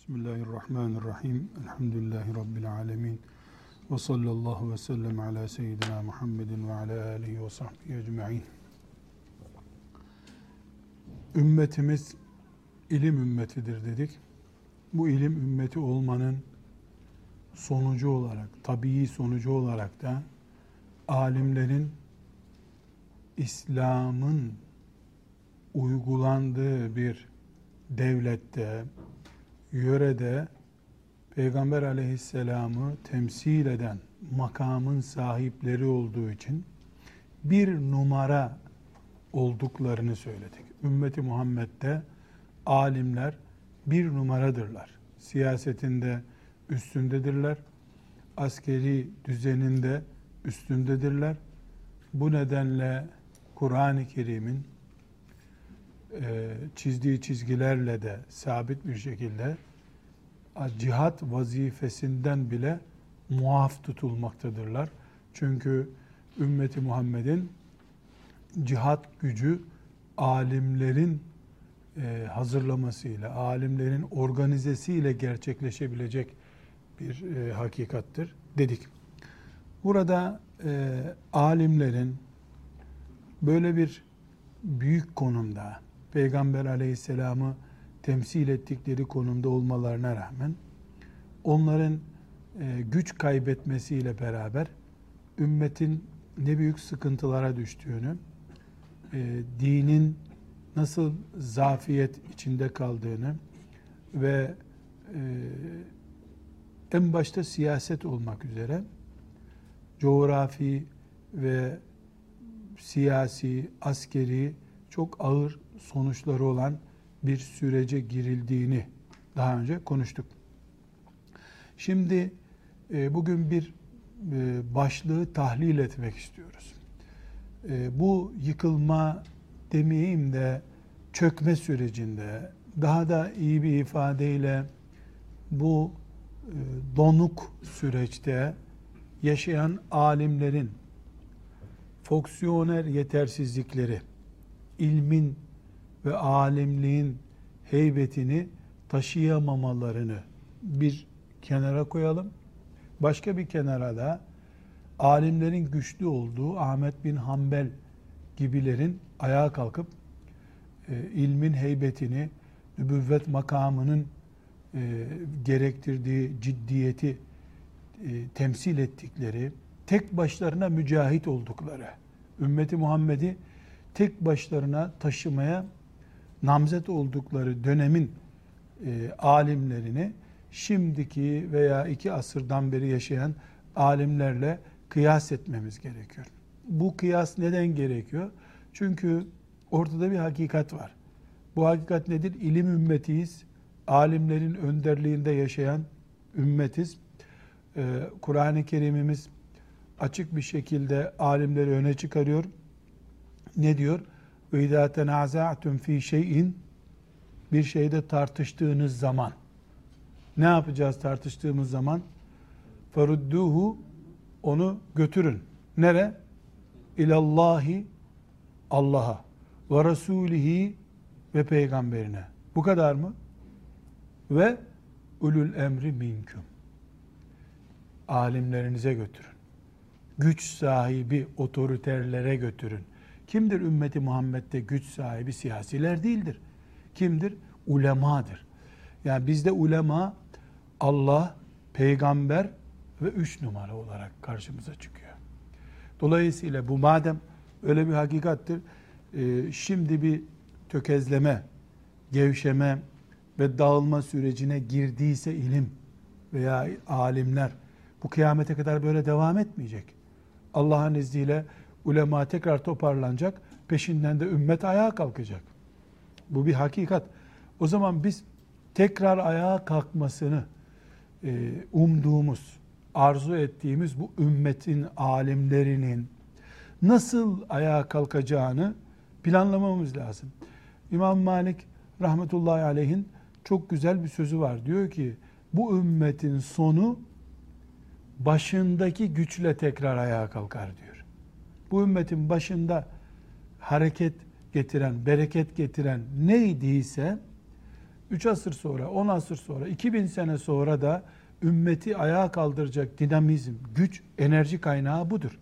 Bismillahirrahmanirrahim. Elhamdülillahi Rabbil alemin. Ve sallallahu ve sellem ala seyyidina Muhammedin ve ala alihi ve sahbihi ecma'in. Ümmetimiz ilim ümmetidir dedik. Bu ilim ümmeti olmanın sonucu olarak, tabii sonucu olarak da alimlerin İslam'ın uygulandığı bir devlette, yörede Peygamber aleyhisselamı temsil eden makamın sahipleri olduğu için bir numara olduklarını söyledik. Ümmeti Muhammed'de alimler bir numaradırlar. Siyasetinde üstündedirler. Askeri düzeninde üstündedirler. Bu nedenle Kur'an-ı Kerim'in çizdiği çizgilerle de sabit bir şekilde cihat vazifesinden bile muaf tutulmaktadırlar. Çünkü ümmeti Muhammed'in cihat gücü alimlerin e, hazırlamasıyla, alimlerin organizesiyle gerçekleşebilecek bir e, hakikattır dedik. Burada e, alimlerin böyle bir büyük konumda, Peygamber aleyhisselamı temsil ettikleri konumda olmalarına rağmen onların e, güç kaybetmesiyle beraber ümmetin ne büyük sıkıntılara düştüğünü, e, dinin nasıl zafiyet içinde kaldığını ve e, en başta siyaset olmak üzere coğrafi ve siyasi, askeri çok ağır sonuçları olan bir sürece girildiğini daha önce konuştuk. Şimdi e, bugün bir e, başlığı tahlil etmek istiyoruz. E, bu yıkılma demeyeyim de çökme sürecinde daha da iyi bir ifadeyle bu donuk süreçte yaşayan alimlerin fonksiyoner yetersizlikleri, ilmin ve alimliğin heybetini taşıyamamalarını bir kenara koyalım. Başka bir kenara da alimlerin güçlü olduğu Ahmet bin Hanbel gibilerin ayağa kalkıp e, ilmin heybetini, nübüvvet makamının e, gerektirdiği ciddiyeti e, temsil ettikleri, tek başlarına mücahit oldukları, ümmeti Muhammed'i tek başlarına taşımaya namzet oldukları dönemin e, alimlerini şimdiki veya iki asırdan beri yaşayan alimlerle kıyas etmemiz gerekiyor. Bu kıyas neden gerekiyor? Çünkü ortada bir hakikat var. Bu hakikat nedir? İlim ümmetiyiz. Alimlerin önderliğinde yaşayan ümmetiz. Ee, Kur'an-ı Kerim'imiz açık bir şekilde alimleri öne çıkarıyor. Ne diyor? Ve izâ tenâzâ'tum fî şeyin bir şeyde tartıştığınız zaman ne yapacağız tartıştığımız zaman? Ferudduhu onu götürün. Nere? İlallahi Allah'a ve ve peygamberine. Bu kadar mı? Ve ulul emri minküm. Alimlerinize götürün. Güç sahibi otoriterlere götürün. Kimdir ümmeti Muhammed'de güç sahibi? Siyasiler değildir. Kimdir? Ulemadır. Yani bizde ulema Allah, peygamber ve üç numara olarak karşımıza çıkıyor. Dolayısıyla bu madem öyle bir hakikattir, e, şimdi bir tökezleme, gevşeme ve dağılma sürecine girdiyse ilim veya alimler bu kıyamete kadar böyle devam etmeyecek. Allah'ın izniyle ulema tekrar toparlanacak, peşinden de ümmet ayağa kalkacak. Bu bir hakikat. O zaman biz tekrar ayağa kalkmasını e, umduğumuz, arzu ettiğimiz bu ümmetin alimlerinin nasıl ayağa kalkacağını planlamamız lazım. İmam Malik rahmetullahi aleyhin çok güzel bir sözü var. Diyor ki bu ümmetin sonu başındaki güçle tekrar ayağa kalkar diyor. Bu ümmetin başında hareket getiren, bereket getiren neydiyse 3 asır sonra, 10 asır sonra, 2000 sene sonra da ümmeti ayağa kaldıracak dinamizm, güç, enerji kaynağı budur.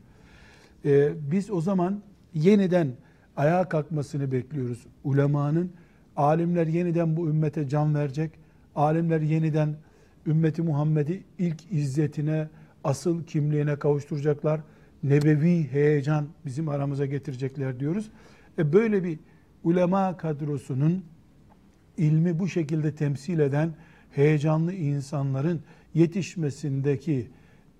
Ee, biz o zaman yeniden ayağa kalkmasını bekliyoruz. Ulemanın, alimler yeniden bu ümmete can verecek. Alimler yeniden ümmeti Muhammed'i ilk izzetine, asıl kimliğine kavuşturacaklar. Nebevi heyecan bizim aramıza getirecekler diyoruz. E böyle bir ulema kadrosunun ilmi bu şekilde temsil eden heyecanlı insanların yetişmesindeki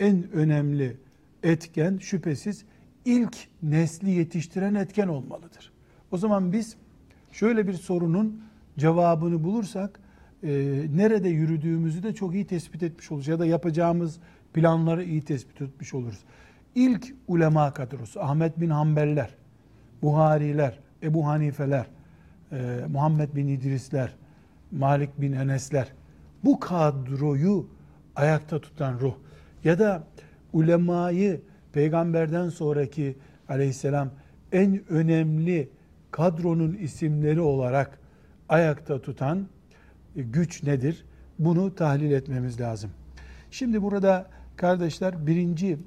en önemli etken şüphesiz ilk nesli yetiştiren etken olmalıdır. O zaman biz şöyle bir sorunun cevabını bulursak e, nerede yürüdüğümüzü de çok iyi tespit etmiş oluruz ya da yapacağımız planları iyi tespit etmiş oluruz. İlk ulema kadrosu Ahmet bin Hanbeller, Buhariler, Ebu Hanifeler, e, Muhammed bin İdrisler, Malik bin Enesler bu kadroyu ayakta tutan ruh ya da ulemayı peygamberden sonraki aleyhisselam en önemli kadronun isimleri olarak ayakta tutan e, güç nedir? Bunu tahlil etmemiz lazım. Şimdi burada kardeşler birinci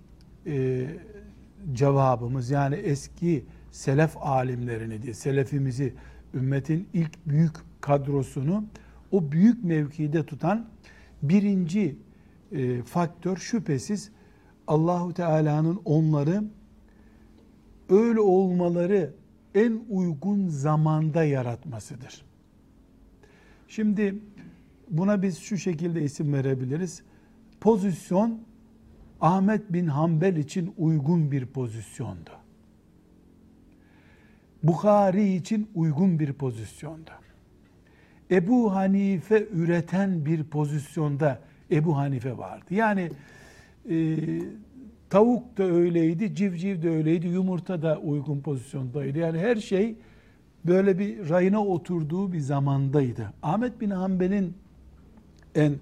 e, cevabımız yani eski selef alimlerini diye selefimizi ümmetin ilk büyük kadrosunu o büyük mevkide tutan birinci e, faktör şüphesiz Allahu Teala'nın onları öyle olmaları en uygun zamanda yaratmasıdır. Şimdi buna biz şu şekilde isim verebiliriz. Pozisyon Ahmet bin Hanbel için uygun bir pozisyondu. Bukhari için uygun bir pozisyonda. Ebu Hanife üreten bir pozisyonda Ebu Hanife vardı. Yani e, tavuk da öyleydi, civciv de öyleydi, yumurta da uygun pozisyondaydı. Yani her şey böyle bir rayına oturduğu bir zamandaydı. Ahmet bin Hanbel'in en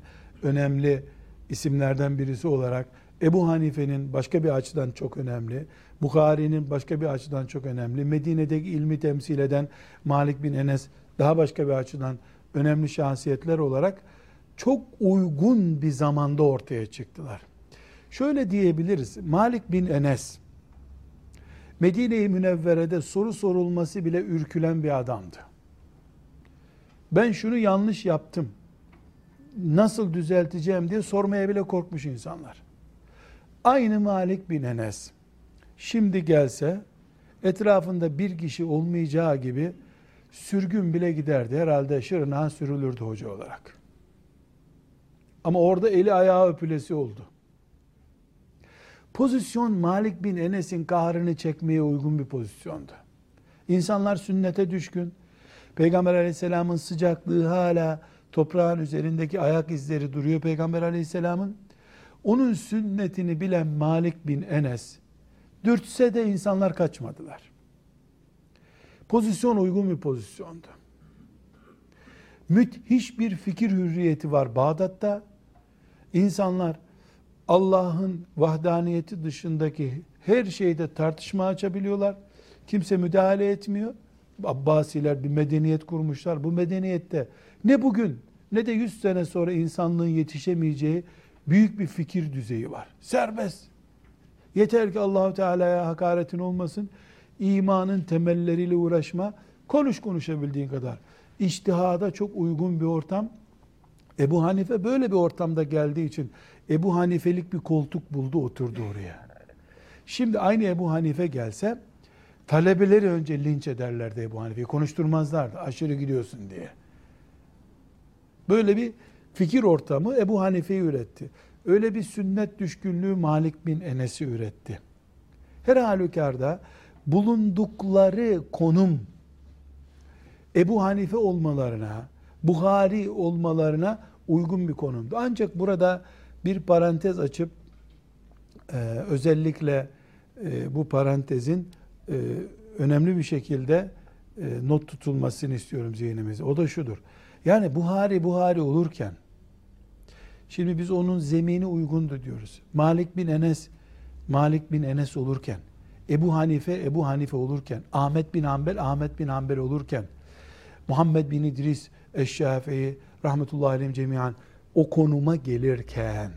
önemli isimlerden birisi olarak Ebu Hanife'nin başka bir açıdan çok önemli, Bukhari'nin başka bir açıdan çok önemli, Medine'deki ilmi temsil eden Malik bin Enes daha başka bir açıdan önemli şahsiyetler olarak çok uygun bir zamanda ortaya çıktılar. Şöyle diyebiliriz. Malik bin Enes Medine-i Münevvere'de soru sorulması bile ürkülen bir adamdı. Ben şunu yanlış yaptım. Nasıl düzelteceğim diye sormaya bile korkmuş insanlar. Aynı Malik bin Enes şimdi gelse etrafında bir kişi olmayacağı gibi sürgün bile giderdi. Herhalde şırnağa sürülürdü hoca olarak. Ama orada eli ayağı öpülesi oldu. Pozisyon Malik bin Enes'in kahrını çekmeye uygun bir pozisyondu. İnsanlar sünnete düşkün. Peygamber aleyhisselamın sıcaklığı hala toprağın üzerindeki ayak izleri duruyor Peygamber aleyhisselamın. Onun sünnetini bilen Malik bin Enes dürtse de insanlar kaçmadılar. Pozisyon uygun bir pozisyondu. Müthiş bir fikir hürriyeti var Bağdat'ta. İnsanlar Allah'ın vahdaniyeti dışındaki her şeyde tartışma açabiliyorlar. Kimse müdahale etmiyor. Abbasiler bir medeniyet kurmuşlar. Bu medeniyette ne bugün ne de 100 sene sonra insanlığın yetişemeyeceği büyük bir fikir düzeyi var. Serbest. Yeter ki Allahu Teala'ya hakaretin olmasın. İmanın temelleriyle uğraşma. Konuş konuşabildiğin kadar. İçtihada çok uygun bir ortam. Ebu Hanife böyle bir ortamda geldiği için Ebu Hanifelik bir koltuk buldu oturdu oraya. Şimdi aynı Ebu Hanife gelse talebeleri önce linç ederlerdi Ebu Hanife'yi. Konuşturmazlardı aşırı gidiyorsun diye. Böyle bir fikir ortamı Ebu Hanife'yi üretti. Öyle bir sünnet düşkünlüğü Malik bin Enes'i üretti. Her halükarda bulundukları konum Ebu Hanife olmalarına, Buhari olmalarına uygun bir konumdu. Ancak burada bir parantez açıp e, özellikle e, bu parantezin e, önemli bir şekilde e, not tutulmasını istiyorum zihnimizde. O da şudur. Yani Buhari Buhari olurken şimdi biz onun zemini uygundu diyoruz. Malik bin Enes Malik bin Enes olurken Ebu Hanife Ebu Hanife olurken Ahmet bin Hanbel Ahmet bin Hanbel olurken Muhammed bin İdris Eşşafii rahmetullahi aleyhim cemiyan o konuma gelirken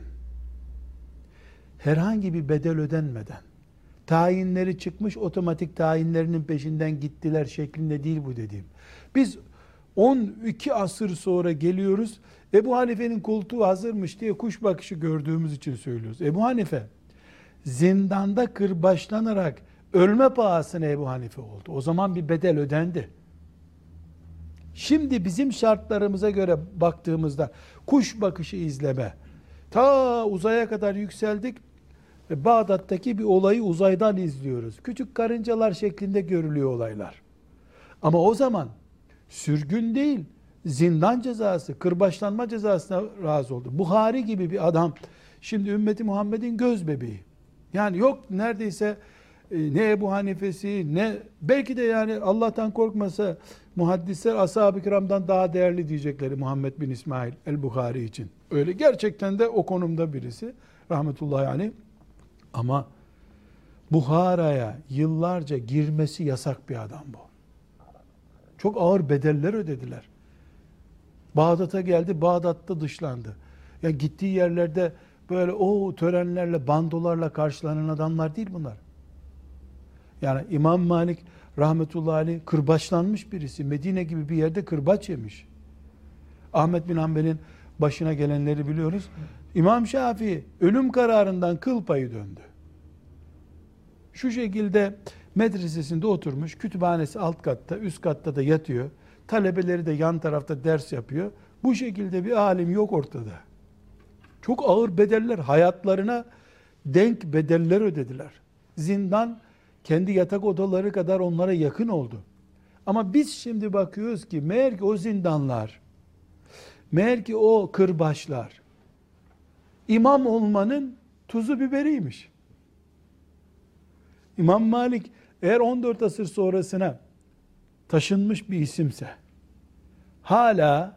herhangi bir bedel ödenmeden tayinleri çıkmış otomatik tayinlerinin peşinden gittiler şeklinde değil bu dediğim. Biz 12 asır sonra geliyoruz. Ebu Hanife'nin koltuğu hazırmış diye kuş bakışı gördüğümüz için söylüyoruz. Ebu Hanife zindanda kırbaçlanarak ölme pahasına Ebu Hanife oldu. O zaman bir bedel ödendi. Şimdi bizim şartlarımıza göre baktığımızda kuş bakışı izleme. Ta uzaya kadar yükseldik. Bağdat'taki bir olayı uzaydan izliyoruz. Küçük karıncalar şeklinde görülüyor olaylar. Ama o zaman sürgün değil, zindan cezası, kırbaçlanma cezasına razı oldu. Buhari gibi bir adam şimdi ümmeti Muhammed'in göz bebeği. Yani yok neredeyse e, ne Ebu Hanife'si ne belki de yani Allah'tan korkmasa muhaddisler ashab-ı kiramdan daha değerli diyecekleri Muhammed bin İsmail el-Bukhari için. Öyle gerçekten de o konumda birisi rahmetullahi aleyh. Ama Buhara'ya yıllarca girmesi yasak bir adam bu. Çok ağır bedeller ödediler. Bağdat'a geldi, Bağdat'ta dışlandı. Ya gittiği yerlerde böyle o törenlerle, bandolarla karşılanan adamlar değil bunlar. Yani İmam Malik rahmetullahi aleyh kırbaçlanmış birisi. Medine gibi bir yerde kırbaç yemiş. Ahmet bin Hanbel'in başına gelenleri biliyoruz. İmam Şafii ölüm kararından kıl payı döndü. Şu şekilde medresesinde oturmuş, kütüphanesi alt katta, üst katta da yatıyor. Talebeleri de yan tarafta ders yapıyor. Bu şekilde bir alim yok ortada. Çok ağır bedeller, hayatlarına denk bedeller ödediler. Zindan kendi yatak odaları kadar onlara yakın oldu. Ama biz şimdi bakıyoruz ki meğer ki o zindanlar, meğer ki o kırbaçlar, imam olmanın tuzu biberiymiş. İmam Malik eğer 14 asır sonrasına taşınmış bir isimse, hala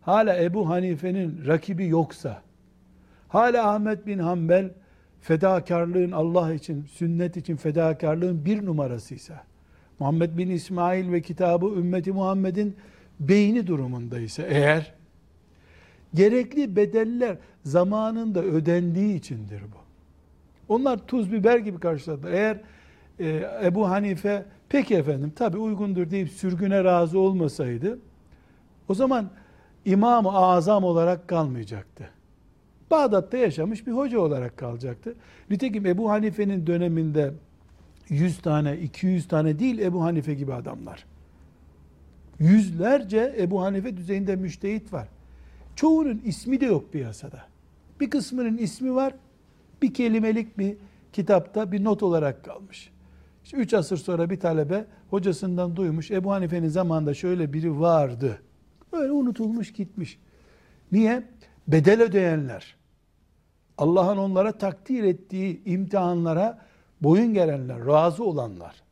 hala Ebu Hanife'nin rakibi yoksa, hala Ahmet bin Hanbel fedakarlığın Allah için, sünnet için fedakarlığın bir numarasıysa, Muhammed bin İsmail ve kitabı ümmeti Muhammed'in beyni durumundaysa eğer, gerekli bedeller zamanında ödendiği içindir bu. Onlar tuz biber gibi karşıladılar. Eğer e, Ebu Hanife peki efendim tabi uygundur deyip sürgüne razı olmasaydı o zaman İmam-ı Azam olarak kalmayacaktı. Bağdat'ta yaşamış bir hoca olarak kalacaktı. Nitekim Ebu Hanife'nin döneminde 100 tane, 200 tane değil Ebu Hanife gibi adamlar. Yüzlerce Ebu Hanife düzeyinde müştehit var. Çoğunun ismi de yok piyasada. Bir kısmının ismi var, bir kelimelik bir kitapta bir not olarak kalmış. İşte üç asır sonra bir talebe hocasından duymuş. Ebu Hanife'nin zamanında şöyle biri vardı. Böyle unutulmuş gitmiş. Niye? Bedel ödeyenler. Allah'ın onlara takdir ettiği imtihanlara boyun gelenler, razı olanlar.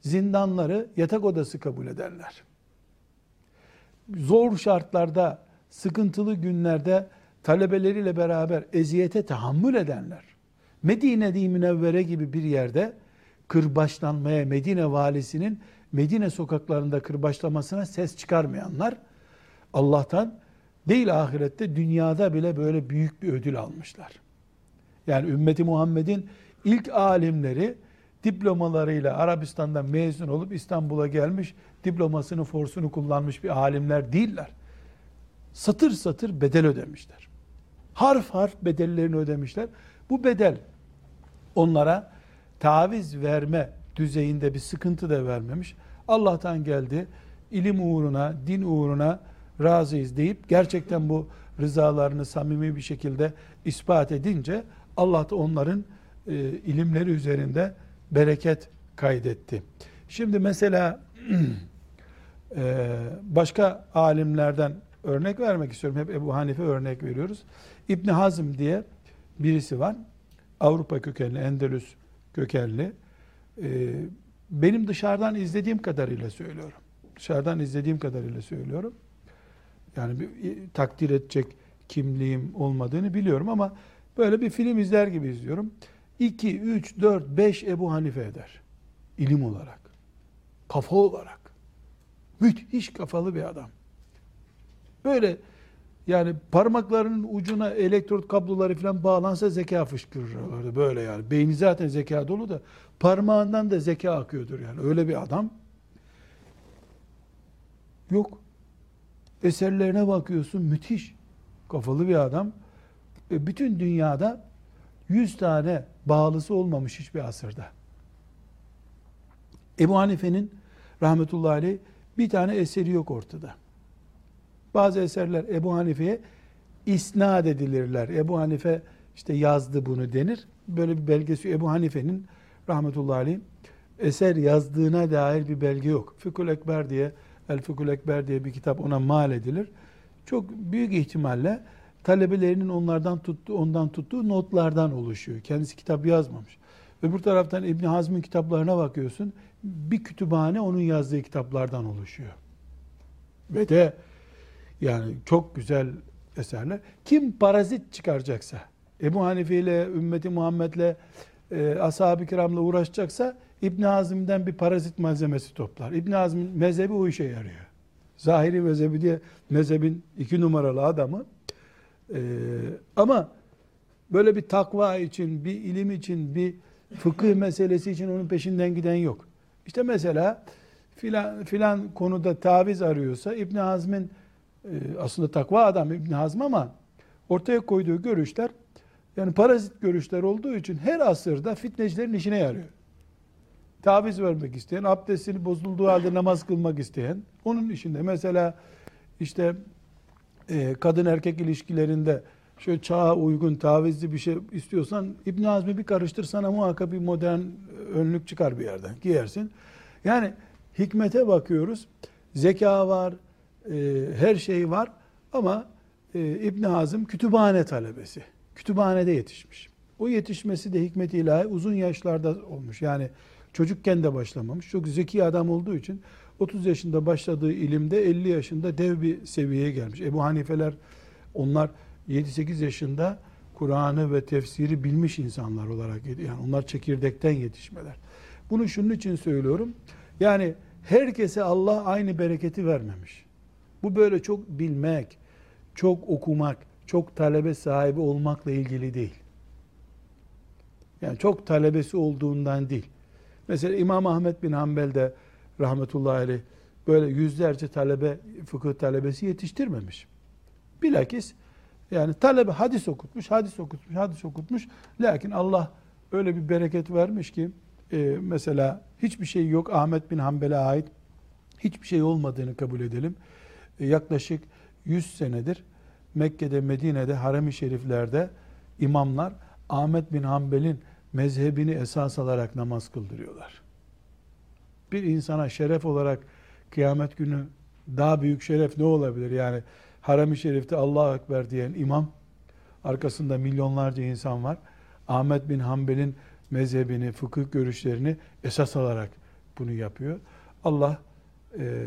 Zindanları yatak odası kabul edenler. Zor şartlarda, sıkıntılı günlerde talebeleriyle beraber eziyete tahammül edenler. Medine-i Münevvere gibi bir yerde kırbaçlanmaya Medine valisinin Medine sokaklarında kırbaçlamasına ses çıkarmayanlar Allah'tan değil ahirette dünyada bile böyle büyük bir ödül almışlar. Yani ümmeti Muhammed'in ilk alimleri diplomalarıyla Arabistan'dan mezun olup İstanbul'a gelmiş, diplomasını, forsunu kullanmış bir alimler değiller. Satır satır bedel ödemişler. Harf harf bedellerini ödemişler. Bu bedel onlara taviz verme düzeyinde bir sıkıntı da vermemiş. Allah'tan geldi. ilim uğruna, din uğruna razıyız deyip gerçekten bu rızalarını samimi bir şekilde ispat edince Allah da onların e, ilimleri üzerinde bereket kaydetti. Şimdi mesela e, başka alimlerden örnek vermek istiyorum. Hep Ebu Hanife örnek veriyoruz. İbn Hazm diye birisi var. Avrupa kökenli, Endülüs kökenli. Ee, benim dışarıdan izlediğim kadarıyla söylüyorum. Dışarıdan izlediğim kadarıyla söylüyorum. Yani bir, takdir edecek kimliğim olmadığını biliyorum ama böyle bir film izler gibi izliyorum. 2, 3, 4, 5 Ebu Hanife eder. İlim olarak. Kafa olarak. Müthiş kafalı bir adam. Böyle Yani parmaklarının ucuna elektrot kabloları falan bağlansa zeka fışkırırlardı böyle yani. Beyni zaten zeka dolu da parmağından da zeka akıyordur yani. Öyle bir adam yok. Eserlerine bakıyorsun müthiş. Kafalı bir adam. E, bütün dünyada 100 tane bağlısı olmamış hiçbir asırda. Ebu Hanife'nin rahmetullahi aleyh bir tane eseri yok ortada. Bazı eserler Ebu Hanife'ye isnat edilirler. Ebu Hanife işte yazdı bunu denir. Böyle bir belgesi Ebu Hanife'nin rahmetullahi aleyh eser yazdığına dair bir belge yok. Fıkhul Ekber diye El Fıkhul Ekber diye bir kitap ona mal edilir. Çok büyük ihtimalle talebelerinin onlardan tuttuğu, ondan tuttuğu notlardan oluşuyor. Kendisi kitap yazmamış. Öbür taraftan İbni Hazm'ın kitaplarına bakıyorsun. Bir kütüphane onun yazdığı kitaplardan oluşuyor. Ve de yani çok güzel eserler. Kim parazit çıkaracaksa, Ebu Hanife ile, ümmeti Muhammed'le, e, ashab-ı kiramla uğraşacaksa İbn Hazm'den bir parazit malzemesi toplar. İbn Hazm'in mezhebi o işe yarıyor. Zahiri mezhebi diye mezhebin iki numaralı adamı. E, ama böyle bir takva için, bir ilim için, bir fıkıh meselesi için onun peşinden giden yok. İşte mesela filan, filan konuda taviz arıyorsa İbn Hazm'in aslında takva adam İbn Hazm ama ortaya koyduğu görüşler yani parazit görüşler olduğu için her asırda fitnecilerin işine yarıyor. Taviz vermek isteyen, abdestini bozulduğu halde namaz kılmak isteyen onun işinde. Mesela işte e, kadın erkek ilişkilerinde şöyle çağa uygun tavizli bir şey istiyorsan İbn Hazm'i bir karıştır sana muhakkak bir modern önlük çıkar bir yerden giyersin. Yani hikmete bakıyoruz. Zeka var, e, her şey var ama e, İbn Hazım kütüphane talebesi. Kütüphanede yetişmiş. O yetişmesi de hikmet ilahi uzun yaşlarda olmuş. Yani çocukken de başlamamış. Çok zeki adam olduğu için 30 yaşında başladığı ilimde 50 yaşında dev bir seviyeye gelmiş. Ebu Hanifeler onlar 7-8 yaşında Kur'an'ı ve tefsiri bilmiş insanlar olarak yani onlar çekirdekten yetişmeler. Bunu şunun için söylüyorum. Yani herkese Allah aynı bereketi vermemiş. Bu böyle çok bilmek, çok okumak, çok talebe sahibi olmakla ilgili değil. Yani çok talebesi olduğundan değil. Mesela İmam Ahmet bin Hanbel de rahmetullahi aleyh böyle yüzlerce talebe, fıkıh talebesi yetiştirmemiş. Bilakis yani talebe hadis okutmuş, hadis okutmuş, hadis okutmuş. Lakin Allah öyle bir bereket vermiş ki e, mesela hiçbir şey yok Ahmet bin Hanbel'e ait hiçbir şey olmadığını kabul edelim. Yaklaşık 100 senedir Mekke'de, Medine'de, harem-i şeriflerde imamlar Ahmet bin Hanbel'in mezhebini esas alarak namaz kıldırıyorlar. Bir insana şeref olarak kıyamet günü daha büyük şeref ne olabilir? Yani harem-i şerifte Allahu Ekber diyen imam, arkasında milyonlarca insan var. Ahmet bin Hanbel'in mezhebini, fıkıh görüşlerini esas alarak bunu yapıyor. Allah e,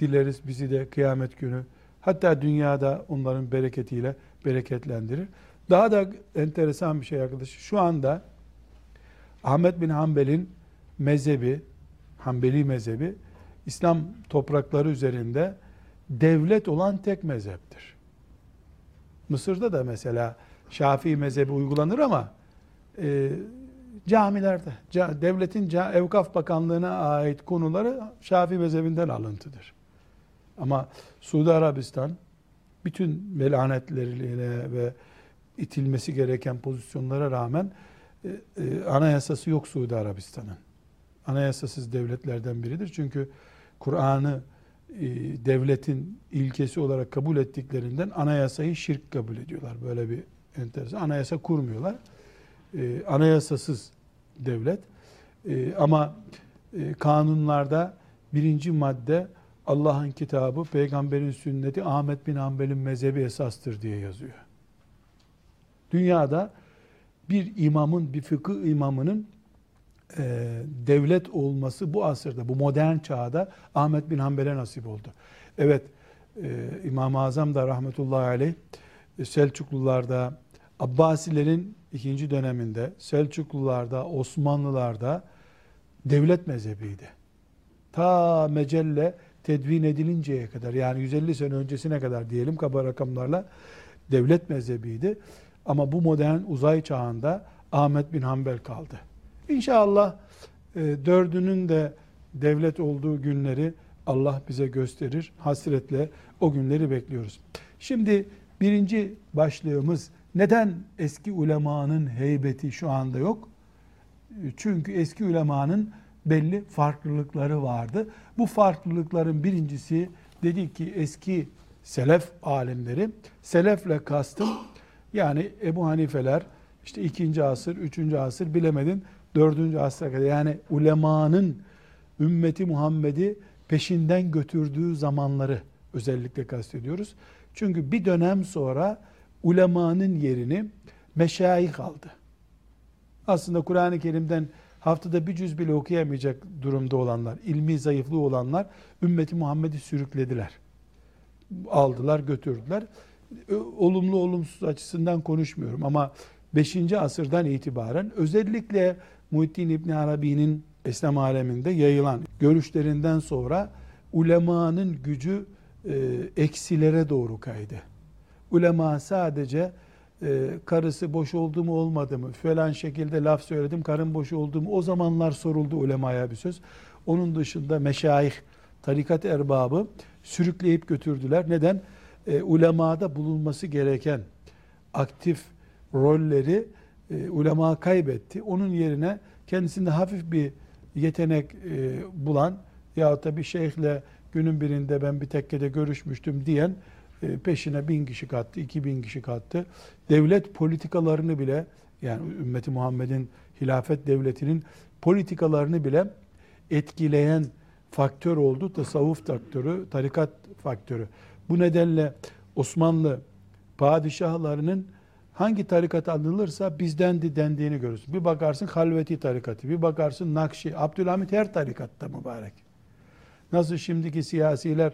dileriz bizi de kıyamet günü hatta dünyada onların bereketiyle bereketlendirir. Daha da enteresan bir şey arkadaşlar. Şu anda Ahmet bin Hanbel'in mezhebi, Hanbeli mezhebi İslam toprakları üzerinde devlet olan tek mezheptir. Mısır'da da mesela Şafii mezhebi uygulanır ama e, camilerde, devletin Evkaf Bakanlığı'na ait konuları Şafii mezhebinden alıntıdır. Ama Suudi Arabistan bütün melanetleriyle ve itilmesi gereken pozisyonlara rağmen e, e, anayasası yok Suudi Arabistan'ın. Anayasasız devletlerden biridir. Çünkü Kur'an'ı e, devletin ilkesi olarak kabul ettiklerinden anayasayı şirk kabul ediyorlar. Böyle bir enteresan. Anayasa kurmuyorlar. E, anayasasız devlet. E, ama e, kanunlarda birinci madde Allah'ın kitabı, peygamberin sünneti, Ahmet bin Hanbel'in mezhebi esastır diye yazıyor. Dünyada bir imamın, bir fıkıh imamının e, devlet olması bu asırda, bu modern çağda Ahmet bin Hanbel'e nasip oldu. Evet, e, İmam-ı Azam da rahmetullahi aleyh e, Selçuklularda, Abbasilerin ikinci döneminde, Selçuklularda, Osmanlılarda devlet mezhebiydi. Ta Mecelle tedvin edilinceye kadar yani 150 sene öncesine kadar diyelim kaba rakamlarla devlet mezhebiydi. Ama bu modern uzay çağında Ahmet bin Hanbel kaldı. İnşallah e, dördünün de devlet olduğu günleri Allah bize gösterir. Hasretle o günleri bekliyoruz. Şimdi birinci başlığımız neden eski ulemanın heybeti şu anda yok? Çünkü eski ulemanın belli farklılıkları vardı. Bu farklılıkların birincisi dedik ki eski selef alimleri, selefle kastım yani Ebu Hanifeler işte ikinci asır, üçüncü asır bilemedin dördüncü asra kadar yani ulemanın ümmeti Muhammed'i peşinden götürdüğü zamanları özellikle kastediyoruz. Çünkü bir dönem sonra ulemanın yerini meşayih aldı. Aslında Kur'an-ı Kerim'den haftada bir cüz bile okuyamayacak durumda olanlar, ilmi zayıflığı olanlar ümmeti Muhammed'i sürüklediler. Aldılar, götürdüler. Olumlu olumsuz açısından konuşmuyorum ama 5. asırdan itibaren özellikle Muhittin İbni Arabi'nin İslam aleminde yayılan görüşlerinden sonra ulemanın gücü e, eksilere doğru kaydı. Ulema sadece e, karısı boş oldu mu olmadı mı falan şekilde laf söyledim karın boş oldu mu o zamanlar soruldu ulemaya bir söz. Onun dışında meşayih, tarikat erbabı sürükleyip götürdüler. Neden? E, ulemada bulunması gereken aktif rolleri e, ulema kaybetti. Onun yerine kendisinde hafif bir yetenek e, bulan ya da bir şeyhle günün birinde ben bir tekkede görüşmüştüm diyen peşine bin kişi kattı, iki bin kişi kattı. Devlet politikalarını bile yani ümmeti Muhammed'in hilafet devletinin politikalarını bile etkileyen faktör oldu. Tasavvuf faktörü, tarikat faktörü. Bu nedenle Osmanlı padişahlarının hangi tarikat alınırsa bizdendi dendiğini görürsün. Bir bakarsın Halveti tarikatı, bir bakarsın Nakşi, Abdülhamit her tarikatta mübarek. Nasıl şimdiki siyasiler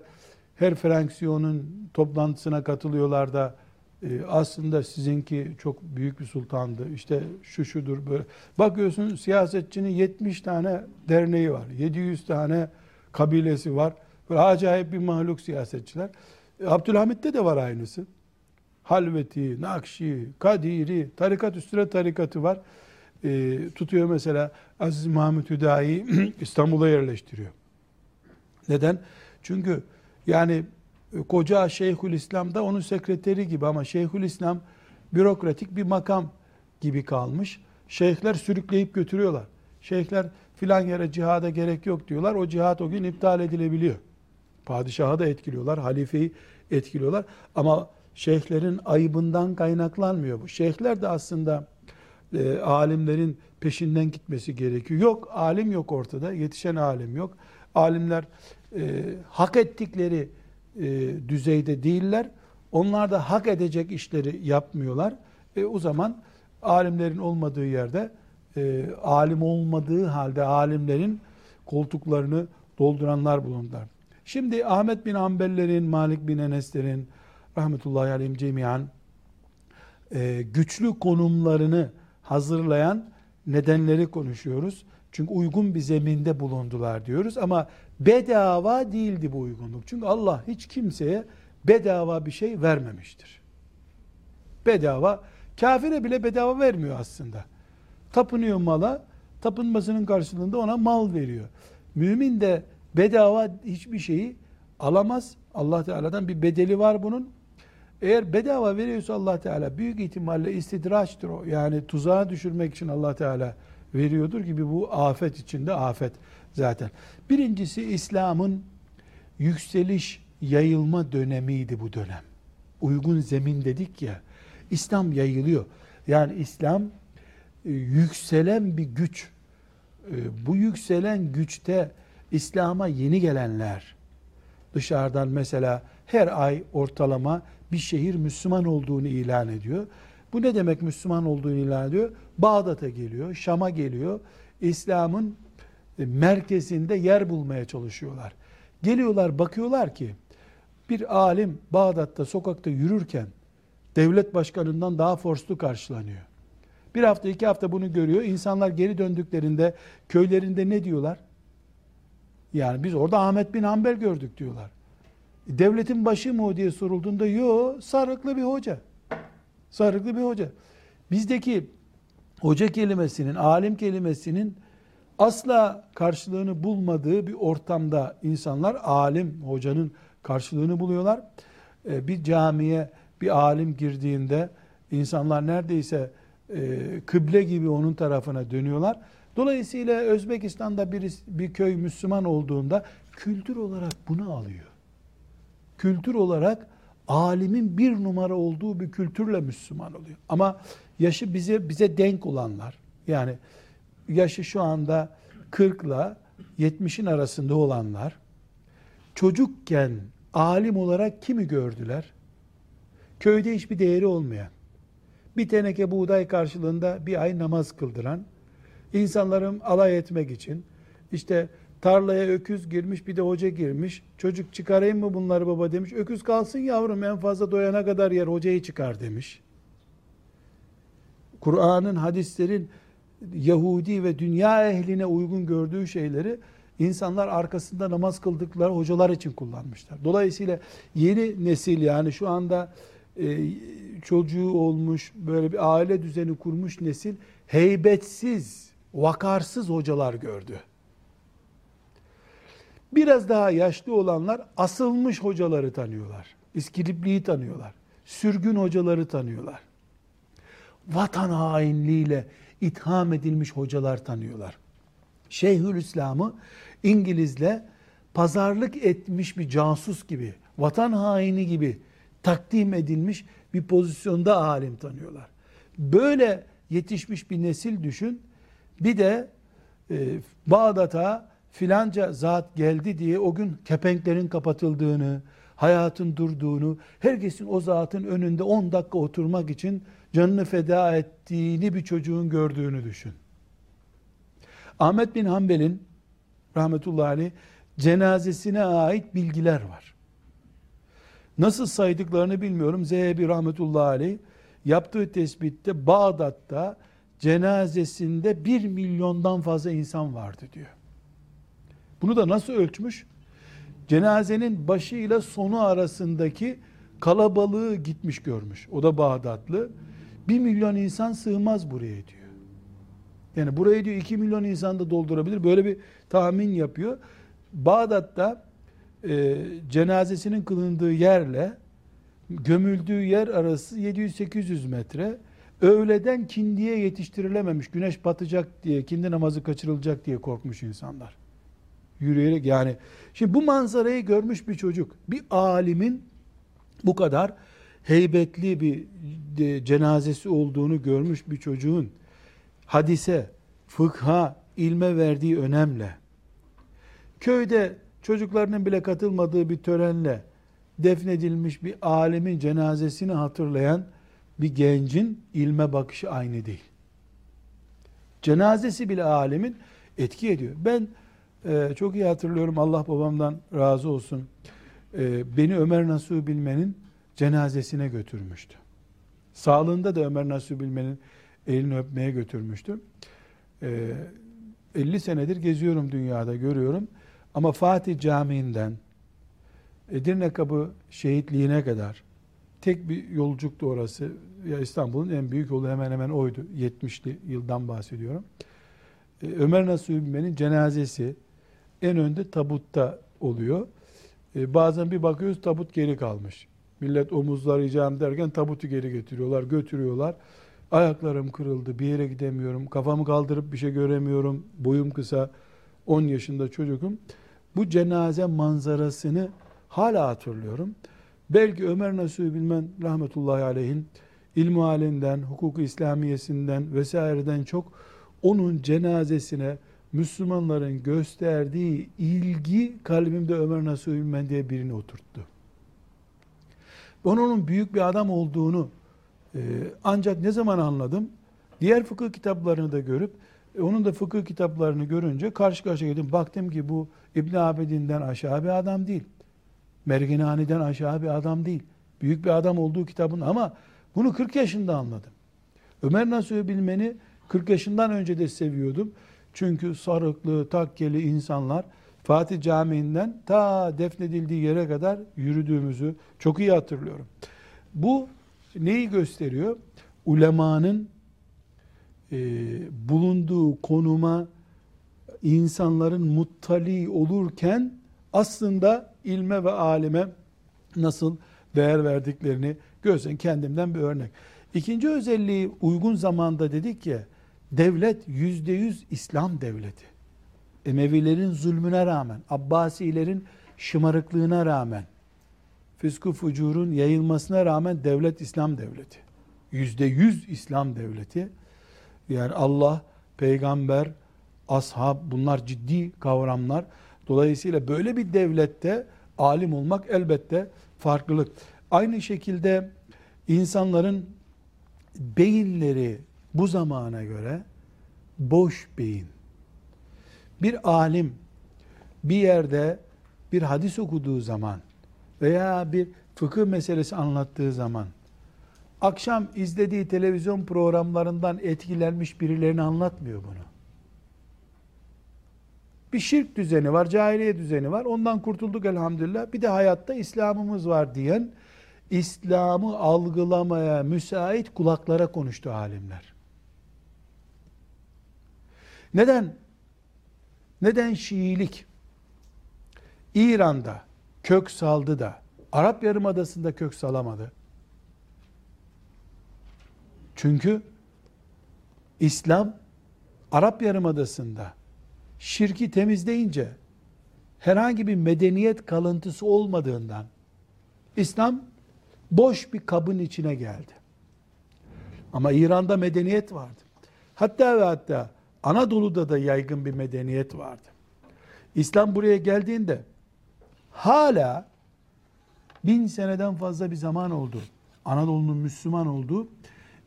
her fraksiyonun toplantısına katılıyorlar da e, aslında sizinki çok büyük bir sultandı. İşte şu şudur böyle. Bakıyorsun siyasetçinin 70 tane derneği var. 700 tane kabilesi var. Böyle acayip bir mahluk siyasetçiler. E, Abdülhamit'te de var aynısı. Halveti, Nakşi, Kadiri, tarikat üstüne tarikatı var. E, tutuyor mesela Aziz Mahmut Hüdayi İstanbul'a yerleştiriyor. Neden? Çünkü yani e, koca Şeyhül İslam da onun sekreteri gibi ama Şeyhül İslam bürokratik bir makam gibi kalmış. Şeyhler sürükleyip götürüyorlar. Şeyhler filan yere cihada gerek yok diyorlar. O cihat o gün iptal edilebiliyor. Padişahı da etkiliyorlar, halifeyi etkiliyorlar. Ama şeyhlerin ayıbından kaynaklanmıyor bu. Şeyhler de aslında e, alimlerin peşinden gitmesi gerekiyor. Yok, alim yok ortada, yetişen alim yok. Alimler e, hak ettikleri e, düzeyde değiller. Onlar da hak edecek işleri yapmıyorlar. E, o zaman alimlerin olmadığı yerde e, alim olmadığı halde alimlerin koltuklarını dolduranlar bulundular. Şimdi Ahmet bin Ambellerin, Malik bin Eneslerin rahmetullahi aleyhim cemiyan e, güçlü konumlarını hazırlayan nedenleri konuşuyoruz. Çünkü uygun bir zeminde bulundular diyoruz ama bedava değildi bu uygunluk. Çünkü Allah hiç kimseye bedava bir şey vermemiştir. Bedava, kafire bile bedava vermiyor aslında. Tapınıyor mala, tapınmasının karşılığında ona mal veriyor. Mümin de bedava hiçbir şeyi alamaz. Allah Teala'dan bir bedeli var bunun. Eğer bedava veriyorsa Allah Teala büyük ihtimalle istidraçtır o. Yani tuzağa düşürmek için Allah Teala veriyordur gibi bu afet içinde afet zaten. Birincisi İslam'ın yükseliş, yayılma dönemiydi bu dönem. Uygun zemin dedik ya. İslam yayılıyor. Yani İslam e, yükselen bir güç. E, bu yükselen güçte İslam'a yeni gelenler dışarıdan mesela her ay ortalama bir şehir Müslüman olduğunu ilan ediyor. Bu ne demek Müslüman olduğunu ilan ediyor? Bağdat'a geliyor, Şam'a geliyor. İslam'ın e, merkezinde yer bulmaya çalışıyorlar. Geliyorlar bakıyorlar ki bir alim Bağdat'ta sokakta yürürken devlet başkanından daha forslu karşılanıyor. Bir hafta iki hafta bunu görüyor. İnsanlar geri döndüklerinde köylerinde ne diyorlar? Yani biz orada Ahmet bin Hanbel gördük diyorlar. Devletin başı mı o diye sorulduğunda yo sarıklı bir hoca. Sarıklı bir hoca. Bizdeki hoca kelimesinin, alim kelimesinin asla karşılığını bulmadığı bir ortamda insanlar alim, hocanın karşılığını buluyorlar. Ee, bir camiye bir alim girdiğinde insanlar neredeyse e, kıble gibi onun tarafına dönüyorlar. Dolayısıyla Özbekistan'da bir, bir köy Müslüman olduğunda kültür olarak bunu alıyor. Kültür olarak alimin bir numara olduğu bir kültürle Müslüman oluyor. Ama yaşı bize bize denk olanlar yani yaşı şu anda 40 ile 70'in arasında olanlar çocukken alim olarak kimi gördüler? Köyde hiçbir değeri olmayan, bir teneke buğday karşılığında bir ay namaz kıldıran, insanların alay etmek için, işte tarlaya öküz girmiş bir de hoca girmiş, çocuk çıkarayım mı bunları baba demiş, öküz kalsın yavrum en fazla doyana kadar yer hocayı çıkar demiş. Kur'an'ın, hadislerin Yahudi ve dünya ehline uygun gördüğü şeyleri insanlar arkasında namaz kıldıkları hocalar için kullanmışlar. Dolayısıyla yeni nesil yani şu anda e, çocuğu olmuş, böyle bir aile düzeni kurmuş nesil heybetsiz, vakarsız hocalar gördü. Biraz daha yaşlı olanlar asılmış hocaları tanıyorlar. İskilipliği tanıyorlar. Sürgün hocaları tanıyorlar. Vatan hainliğiyle itham edilmiş hocalar tanıyorlar. Şeyhülislam'ı İngilizle pazarlık etmiş bir casus gibi, vatan haini gibi takdim edilmiş bir pozisyonda alim tanıyorlar. Böyle yetişmiş bir nesil düşün. Bir de e, Bağdat'a filanca zat geldi diye o gün kepenklerin kapatıldığını, hayatın durduğunu, herkesin o zatın önünde 10 dakika oturmak için canını feda ettiğini bir çocuğun gördüğünü düşün. Ahmet bin Hanbel'in rahmetullahi aleyh cenazesine ait bilgiler var. Nasıl saydıklarını bilmiyorum. Zehebi rahmetullahi aleyh yaptığı tespitte Bağdat'ta cenazesinde bir milyondan fazla insan vardı diyor. Bunu da nasıl ölçmüş? Cenazenin başıyla sonu arasındaki kalabalığı gitmiş görmüş. O da Bağdatlı. Bir milyon insan sığmaz buraya diyor. Yani burayı diyor iki milyon insan da doldurabilir. Böyle bir tahmin yapıyor. Bağdat'ta e, cenazesinin kılındığı yerle gömüldüğü yer arası 700-800 metre. Öğleden kindiye yetiştirilememiş. Güneş batacak diye, kindi namazı kaçırılacak diye korkmuş insanlar. Yürüyerek yani. Şimdi bu manzarayı görmüş bir çocuk. Bir alimin bu kadar heybetli bir cenazesi olduğunu görmüş bir çocuğun hadise, fıkha, ilme verdiği önemle köyde çocuklarının bile katılmadığı bir törenle defnedilmiş bir alemin cenazesini hatırlayan bir gencin ilme bakışı aynı değil. Cenazesi bile alemin etki ediyor. Ben e, çok iyi hatırlıyorum Allah babamdan razı olsun. E, beni Ömer Nasuh Bilmen'in cenazesine götürmüştü. Sağlığında da Ömer Nasuh Bilmen'in elini öpmeye götürmüştü. E, 50 senedir geziyorum dünyada görüyorum. Ama Fatih Camii'nden Edirne Kapı şehitliğine kadar tek bir yolculuktu orası. Ya İstanbul'un en büyük yolu hemen hemen oydu. 70'li yıldan bahsediyorum. Ee, Ömer Nasuh Bilmen'in cenazesi en önde tabutta oluyor. Ee, bazen bir bakıyoruz tabut geri kalmış. Millet omuzlarıyacağım derken tabutu geri getiriyorlar, götürüyorlar. Ayaklarım kırıldı, bir yere gidemiyorum, kafamı kaldırıp bir şey göremiyorum, boyum kısa, 10 yaşında çocukum. Bu cenaze manzarasını hala hatırlıyorum. Belki Ömer Nasuhi Bilmen rahmetullahi aleyhin ilmu halinden, hukuku İslamiyesinden vesaireden çok onun cenazesine Müslümanların gösterdiği ilgi kalbimde Ömer Nasuhi Bilmen diye birini oturttu. Ben onun büyük bir adam olduğunu e, ancak ne zaman anladım? Diğer fıkıh kitaplarını da görüp e, onun da fıkıh kitaplarını görünce karşı karşıya geldim. Baktım ki bu İbn Abidin'den aşağı bir adam değil. Merginani'den aşağı bir adam değil. Büyük bir adam olduğu kitabın ama bunu 40 yaşında anladım. Ömer Nasuh'u bilmeni 40 yaşından önce de seviyordum. Çünkü sarıklı, takkeli insanlar Fatih Camii'nden ta defnedildiği yere kadar yürüdüğümüzü çok iyi hatırlıyorum. Bu neyi gösteriyor? Ulemanın e, bulunduğu konuma insanların muttali olurken aslında ilme ve alime nasıl değer verdiklerini gözden kendimden bir örnek. İkinci özelliği uygun zamanda dedik ya devlet yüzde yüz İslam devleti. Emevilerin zulmüne rağmen, Abbasilerin şımarıklığına rağmen, fıskı fucurun yayılmasına rağmen devlet İslam devleti. Yüzde yüz İslam devleti. Yani Allah, peygamber, ashab bunlar ciddi kavramlar. Dolayısıyla böyle bir devlette alim olmak elbette farklılık. Aynı şekilde insanların beyinleri bu zamana göre boş beyin. Bir alim bir yerde bir hadis okuduğu zaman veya bir fıkıh meselesi anlattığı zaman akşam izlediği televizyon programlarından etkilenmiş birilerini anlatmıyor bunu. Bir şirk düzeni var, cahiliye düzeni var. Ondan kurtulduk elhamdülillah. Bir de hayatta İslam'ımız var diyen İslam'ı algılamaya müsait kulaklara konuştu alimler. Neden? Neden Şiilik İran'da kök saldı da Arap Yarımadası'nda kök salamadı? Çünkü İslam Arap Yarımadası'nda şirki temizleyince herhangi bir medeniyet kalıntısı olmadığından İslam boş bir kabın içine geldi. Ama İran'da medeniyet vardı. Hatta ve hatta Anadolu'da da yaygın bir medeniyet vardı. İslam buraya geldiğinde hala bin seneden fazla bir zaman oldu. Anadolu'nun Müslüman olduğu.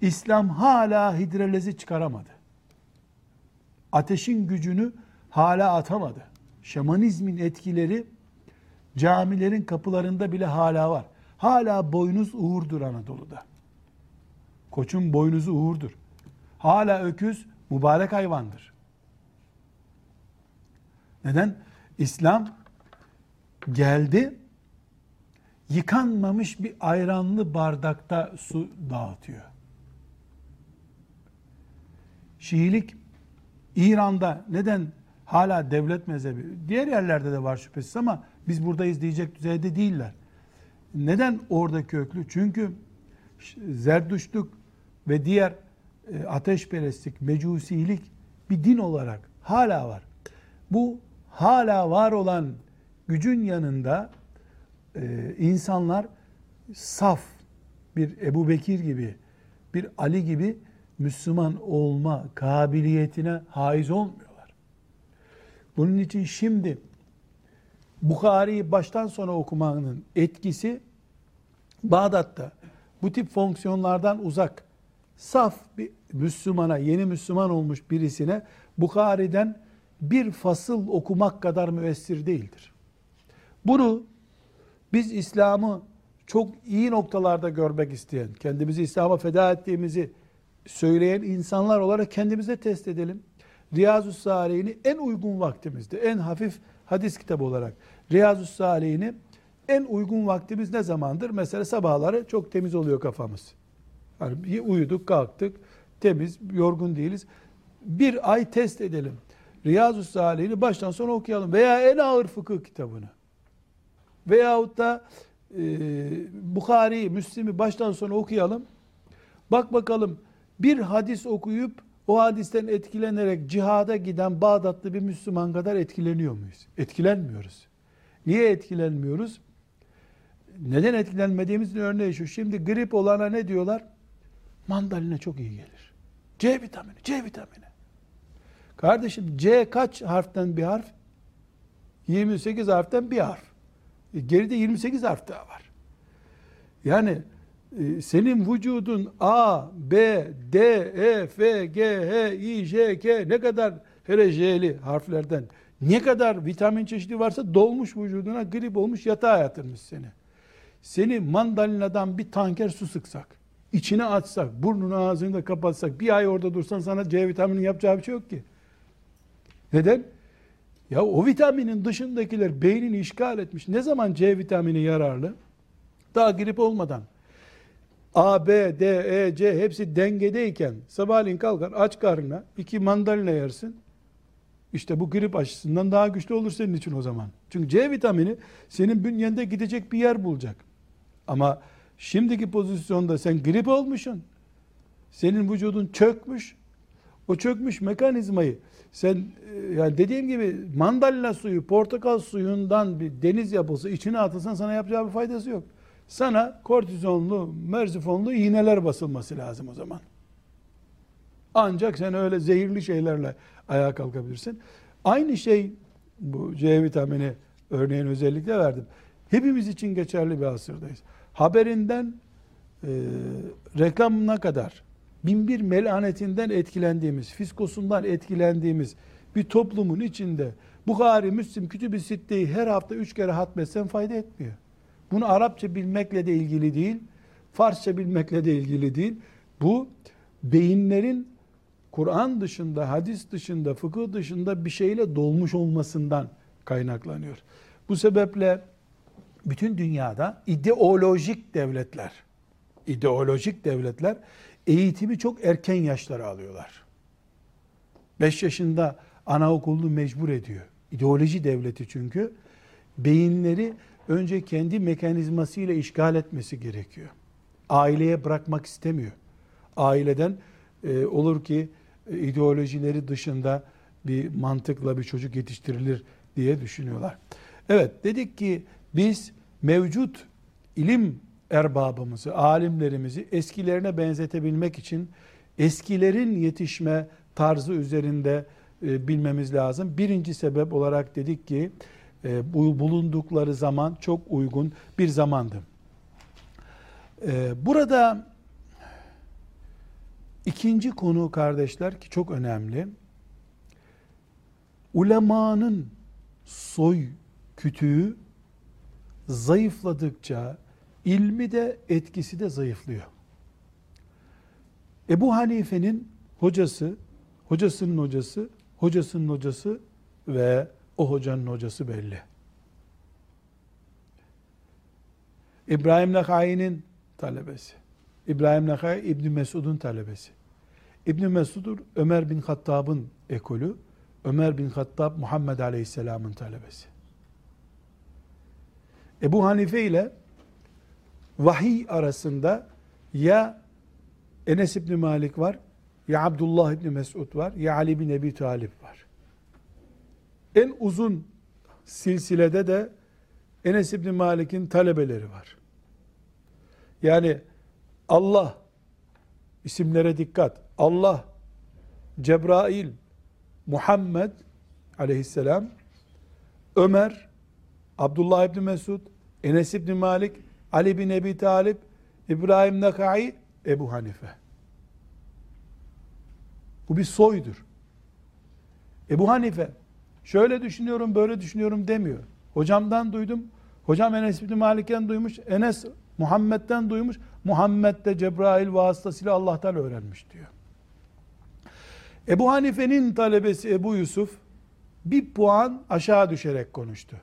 İslam hala hidrolezi çıkaramadı. Ateşin gücünü hala atamadı. Şamanizmin etkileri camilerin kapılarında bile hala var. Hala boynuz uğurdur Anadolu'da. Koçun boynuzu uğurdur. Hala öküz mübarek hayvandır. Neden? İslam geldi, yıkanmamış bir ayranlı bardakta su dağıtıyor. Şiilik İran'da neden hala devlet mezhebi, diğer yerlerde de var şüphesiz ama biz buradayız diyecek düzeyde değiller. Neden orada köklü? Çünkü zerdüştlük ve diğer ateşperestlik, mecusilik bir din olarak hala var. Bu hala var olan gücün yanında e, insanlar saf bir Ebu Bekir gibi, bir Ali gibi Müslüman olma kabiliyetine haiz olmuyorlar. Bunun için şimdi Bukhari'yi baştan sona okumanın etkisi Bağdat'ta bu tip fonksiyonlardan uzak saf bir Müslümana, yeni Müslüman olmuş birisine Bukhari'den bir fasıl okumak kadar müessir değildir. Bunu biz İslam'ı çok iyi noktalarda görmek isteyen, kendimizi İslam'a feda ettiğimizi söyleyen insanlar olarak kendimize test edelim. Riyazu Salihini en uygun vaktimizde, en hafif hadis kitabı olarak Riyazu Salihini en uygun vaktimiz ne zamandır? Mesela sabahları çok temiz oluyor kafamız. Yani uyuduk, kalktık, temiz, yorgun değiliz. Bir ay test edelim. Riyazu Salihini baştan sona okuyalım. Veya en ağır fıkıh kitabını. Veyahut da e, Bukhari, Müslim'i baştan sona okuyalım. Bak bakalım bir hadis okuyup o hadisten etkilenerek cihada giden Bağdatlı bir Müslüman kadar etkileniyor muyuz? Etkilenmiyoruz. Niye etkilenmiyoruz? Neden etkilenmediğimizin örneği şu. Şimdi grip olana ne diyorlar? Mandalina çok iyi gelir. C vitamini, C vitamini. Kardeşim C kaç harften bir harf? 28 harften bir harf. E, geride 28 harf daha var. Yani e, senin vücudun A, B, D, E, F, G, H, I, J, K ne kadar hereceli harflerden ne kadar vitamin çeşidi varsa dolmuş vücuduna grip olmuş yatağa yatırmış seni. Seni mandalinadan bir tanker su sıksak, içine açsak, burnunu ağzını da kapatsak, bir ay orada dursan sana C vitamini yapacağı bir şey yok ki. Neden? Ya o vitaminin dışındakiler beynini işgal etmiş. Ne zaman C vitamini yararlı? Daha grip olmadan. A, B, D, E, C hepsi dengedeyken sabahleyin kalkar aç karnına iki mandalina yersin. İşte bu grip aşısından daha güçlü olur senin için o zaman. Çünkü C vitamini senin bünyende gidecek bir yer bulacak. Ama şimdiki pozisyonda sen grip olmuşsun. Senin vücudun çökmüş. O çökmüş mekanizmayı sen e, yani dediğim gibi mandalina suyu, portakal suyundan bir deniz yapısı içine atılsan sana yapacağı bir faydası yok. Sana kortizonlu, merzifonlu iğneler basılması lazım o zaman. Ancak sen öyle zehirli şeylerle ayağa kalkabilirsin. Aynı şey bu C vitamini örneğin özellikle verdim. Hepimiz için geçerli bir asırdayız. Haberinden e, reklamına kadar binbir melanetinden etkilendiğimiz, fiskosundan etkilendiğimiz bir toplumun içinde Bukhari, Müslim, Kütüb-i Sitte'yi her hafta üç kere hatmetsen fayda etmiyor. Bunu Arapça bilmekle de ilgili değil, Farsça bilmekle de ilgili değil. Bu beyinlerin Kur'an dışında, hadis dışında, fıkıh dışında bir şeyle dolmuş olmasından kaynaklanıyor. Bu sebeple bütün dünyada ideolojik devletler, ideolojik devletler eğitimi çok erken yaşlara alıyorlar. 5 yaşında anaokulunu mecbur ediyor. İdeoloji devleti çünkü beyinleri önce kendi mekanizmasıyla işgal etmesi gerekiyor. Aileye bırakmak istemiyor. Aileden e, olur ki e, ideolojileri dışında bir mantıkla bir çocuk yetiştirilir diye düşünüyorlar. Evet dedik ki biz mevcut ilim erbabımızı, alimlerimizi eskilerine benzetebilmek için eskilerin yetişme tarzı üzerinde e, bilmemiz lazım. Birinci sebep olarak dedik ki e, bu bulundukları zaman çok uygun bir zamandı. E, burada ikinci konu kardeşler ki çok önemli. Ulemanın soy kütüğü zayıfladıkça ilmi de etkisi de zayıflıyor. Ebu Hanife'nin hocası, hocasının hocası, hocasının hocası ve o hocanın hocası belli. İbrahim Nakai'nin talebesi. İbrahim Nakai İbn Mesud'un talebesi. İbn Mesud Ömer bin Hattab'ın ekolü. Ömer bin Hattab Muhammed Aleyhisselam'ın talebesi. Ebu Hanife ile vahiy arasında ya Enes İbni Malik var, ya Abdullah İbni Mesud var, ya Ali bin Ebi Talip var. En uzun silsilede de Enes İbni Malik'in talebeleri var. Yani Allah, isimlere dikkat, Allah, Cebrail, Muhammed aleyhisselam, Ömer, Abdullah İbni Mesud, Enes İbni Malik, Ali bin Ebi Talip, İbrahim Nakai, Ebu Hanife. Bu bir soydur. Ebu Hanife şöyle düşünüyorum böyle düşünüyorum demiyor. Hocamdan duydum. Hocam Enes bin Malik'ten duymuş. Enes Muhammed'den duymuş. Muhammed de Cebrail vasıtasıyla Allah'tan öğrenmiş diyor. Ebu Hanife'nin talebesi Ebu Yusuf bir puan aşağı düşerek konuştu.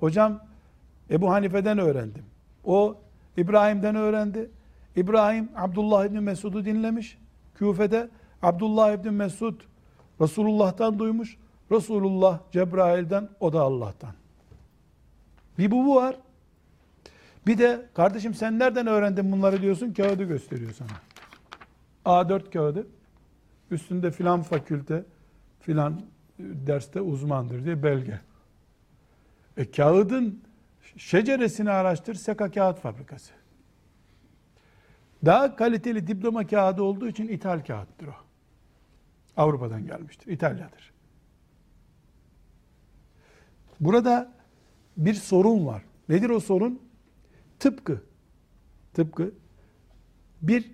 Hocam Ebu Hanife'den öğrendim. O İbrahim'den öğrendi. İbrahim Abdullah İbni Mesud'u dinlemiş. Küfe'de Abdullah İbni Mesud Resulullah'tan duymuş. Resulullah Cebrail'den o da Allah'tan. Bir bu, bu var. Bir de kardeşim sen nereden öğrendin bunları diyorsun kağıdı gösteriyor sana. A4 kağıdı. Üstünde filan fakülte filan derste uzmandır diye belge. E kağıdın şeceresini araştır Seka Kağıt Fabrikası. Daha kaliteli diploma kağıdı olduğu için ithal kağıttır o. Avrupa'dan gelmiştir. İtalya'dır. Burada bir sorun var. Nedir o sorun? Tıpkı tıpkı bir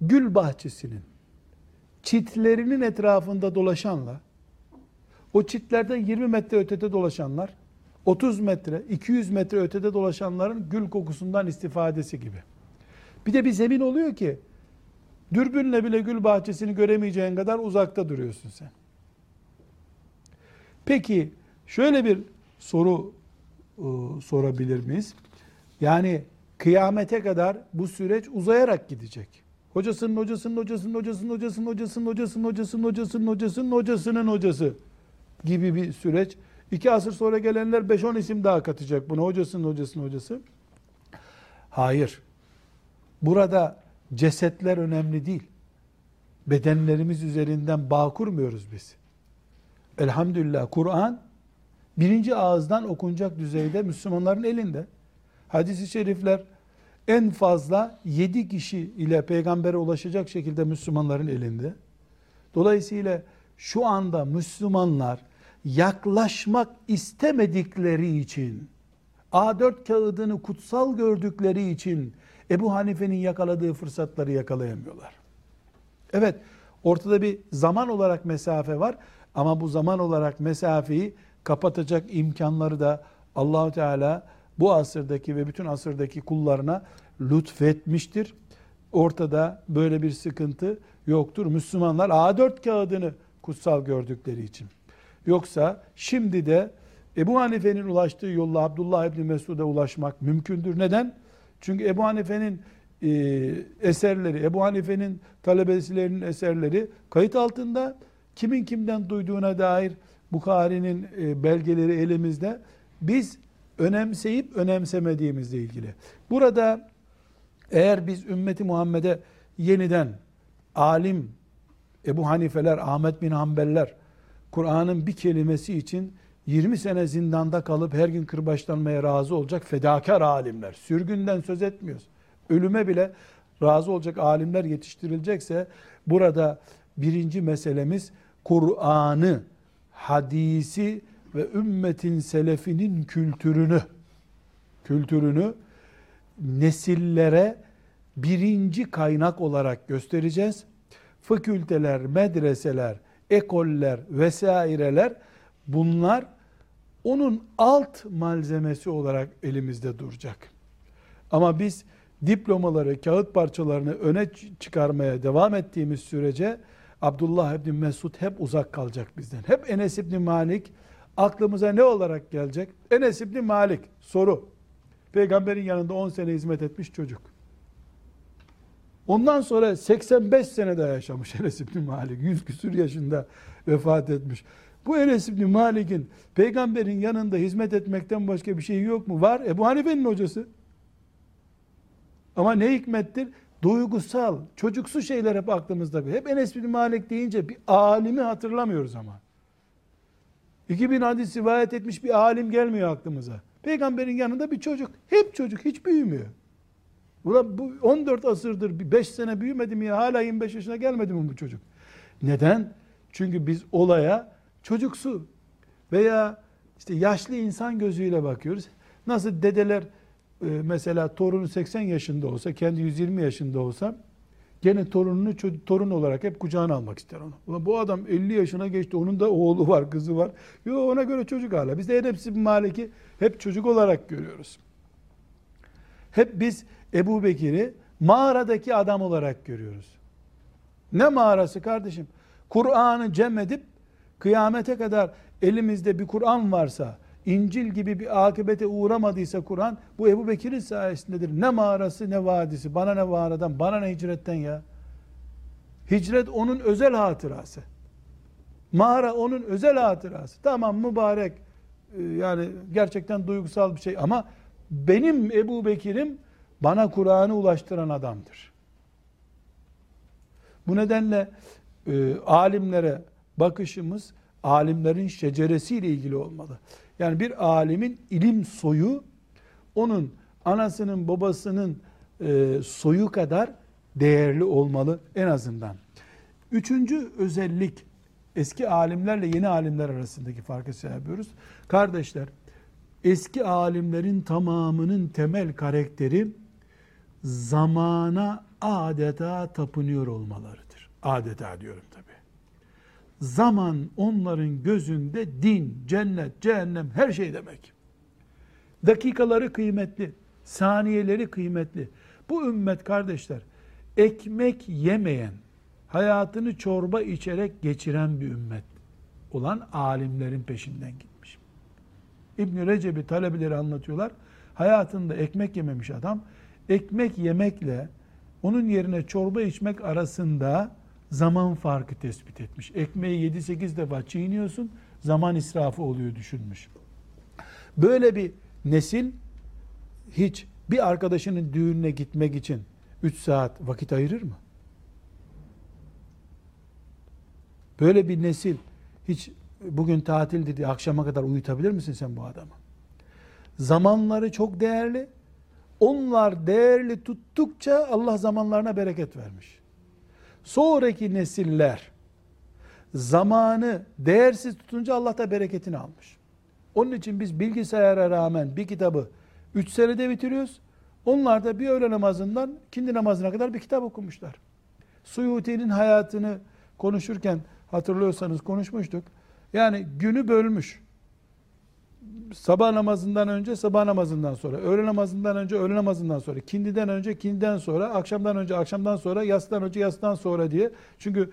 gül bahçesinin çitlerinin etrafında dolaşanla o çitlerden 20 metre ötede dolaşanlar 30 metre, 200 metre ötede dolaşanların gül kokusundan istifadesi gibi. Bir de bir zemin oluyor ki dürbünle bile gül bahçesini göremeyeceğin kadar uzakta duruyorsun sen. Peki Şöyle bir soru e, sorabilir miyiz? Yani kıyamete kadar bu süreç uzayarak gidecek. Hocasının hocasının hocasının hocasının hocasının hocasının hocasının hocasının hocasının hocasının hocasının hocası gibi bir süreç. İki asır sonra gelenler 5-10 isim daha katacak buna. Hocasının hocasının hocası. Hayır. Burada cesetler önemli değil. Bedenlerimiz üzerinden bağ kurmuyoruz biz. Elhamdülillah Kur'an birinci ağızdan okunacak düzeyde Müslümanların elinde. Hadis-i şerifler en fazla yedi kişi ile peygambere ulaşacak şekilde Müslümanların elinde. Dolayısıyla şu anda Müslümanlar yaklaşmak istemedikleri için, A4 kağıdını kutsal gördükleri için Ebu Hanife'nin yakaladığı fırsatları yakalayamıyorlar. Evet, ortada bir zaman olarak mesafe var ama bu zaman olarak mesafeyi kapatacak imkanları da Allahu Teala bu asırdaki ve bütün asırdaki kullarına lütfetmiştir. Ortada böyle bir sıkıntı yoktur. Müslümanlar A4 kağıdını kutsal gördükleri için. Yoksa şimdi de Ebu Hanife'nin ulaştığı yolla Abdullah İbni Mesud'a ulaşmak mümkündür. Neden? Çünkü Ebu Hanife'nin e, eserleri, Ebu Hanife'nin talebesilerinin eserleri kayıt altında. Kimin kimden duyduğuna dair Bukhari'nin e, belgeleri elimizde. Biz önemseyip önemsemediğimizle ilgili. Burada eğer biz ümmeti Muhammed'e yeniden alim Ebu Hanifeler, Ahmet bin Hanbeller Kur'an'ın bir kelimesi için 20 sene zindanda kalıp her gün kırbaçlanmaya razı olacak fedakar alimler. Sürgünden söz etmiyoruz. Ölüme bile razı olacak alimler yetiştirilecekse burada birinci meselemiz Kur'an'ı, hadisi ve ümmetin selefinin kültürünü kültürünü nesillere birinci kaynak olarak göstereceğiz. Fakülteler, medreseler, ekoller vesaireler bunlar onun alt malzemesi olarak elimizde duracak. Ama biz diplomaları, kağıt parçalarını öne çıkarmaya devam ettiğimiz sürece Abdullah İbni Mesud hep uzak kalacak bizden. Hep Enes İbni Malik aklımıza ne olarak gelecek? Enes İbni Malik soru. Peygamberin yanında 10 sene hizmet etmiş çocuk. Ondan sonra 85 sene daha yaşamış Enes İbni Malik. 100 küsür yaşında vefat etmiş. Bu Enes İbni Malik'in peygamberin yanında hizmet etmekten başka bir şey yok mu? Var. Ebu Hanife'nin hocası. Ama ne hikmettir? Duygusal, çocuksu şeyler hep aklımızda. Hep Enes bin Malik deyince bir alimi hatırlamıyoruz ama. 2000 hadis rivayet etmiş bir alim gelmiyor aklımıza. Peygamberin yanında bir çocuk. Hep çocuk, hiç büyümüyor. Ulan bu 14 asırdır 5 sene büyümedi mi ya? Hala 25 yaşına gelmedi mi bu çocuk? Neden? Çünkü biz olaya çocuksu veya işte yaşlı insan gözüyle bakıyoruz. Nasıl dedeler e, mesela torunu 80 yaşında olsa, kendi 120 yaşında olsa gene torununu torun olarak hep kucağına almak ister onu. Ulan bu adam 50 yaşına geçti, onun da oğlu var, kızı var. Yo ona göre çocuk hala. Biz de hepsi bir maliki hep çocuk olarak görüyoruz. Hep biz Ebu Bekir'i mağaradaki adam olarak görüyoruz. Ne mağarası kardeşim? Kur'an'ı cem edip kıyamete kadar elimizde bir Kur'an varsa, İncil gibi bir akıbete uğramadıysa Kur'an, bu Ebu Bekir'in sayesindedir. Ne mağarası ne vadisi, bana ne mağaradan, bana ne hicretten ya. Hicret onun özel hatırası. Mağara onun özel hatırası. Tamam mübarek, e, yani gerçekten duygusal bir şey ama benim Ebu Bekir'im bana Kur'an'ı ulaştıran adamdır. Bu nedenle e, alimlere bakışımız alimlerin şeceresiyle ilgili olmalı. Yani bir alimin ilim soyu onun anasının babasının e, soyu kadar değerli olmalı en azından. Üçüncü özellik eski alimlerle yeni alimler arasındaki farkı şey. Kardeşler eski alimlerin tamamının temel karakteri zamana adeta tapınıyor olmalarıdır. Adeta diyorum tabi. Zaman onların gözünde din, cennet, cehennem her şey demek. Dakikaları kıymetli, saniyeleri kıymetli. Bu ümmet kardeşler ekmek yemeyen, hayatını çorba içerek geçiren bir ümmet olan alimlerin peşinden gitmiş. İbn Recep'i talebeleri anlatıyorlar. Hayatında ekmek yememiş adam. Ekmek yemekle onun yerine çorba içmek arasında zaman farkı tespit etmiş. Ekmeği 7-8 defa çiğniyorsun, zaman israfı oluyor düşünmüş. Böyle bir nesil hiç bir arkadaşının düğününe gitmek için 3 saat vakit ayırır mı? Böyle bir nesil hiç bugün tatil dedi akşama kadar uyutabilir misin sen bu adamı? Zamanları çok değerli. Onlar değerli tuttukça Allah zamanlarına bereket vermiş. Sonraki nesiller zamanı değersiz tutunca Allah da bereketini almış. Onun için biz bilgisayara rağmen bir kitabı 3 senede bitiriyoruz. Onlar da bir öğle namazından kindi namazına kadar bir kitap okumuşlar. Suyuti'nin hayatını konuşurken hatırlıyorsanız konuşmuştuk. Yani günü bölmüş. Sabah namazından önce, sabah namazından sonra, öğle namazından önce, öğle namazından sonra, kindiden önce, kindiden sonra, akşamdan önce, akşamdan sonra, yastan önce, yastan sonra diye. Çünkü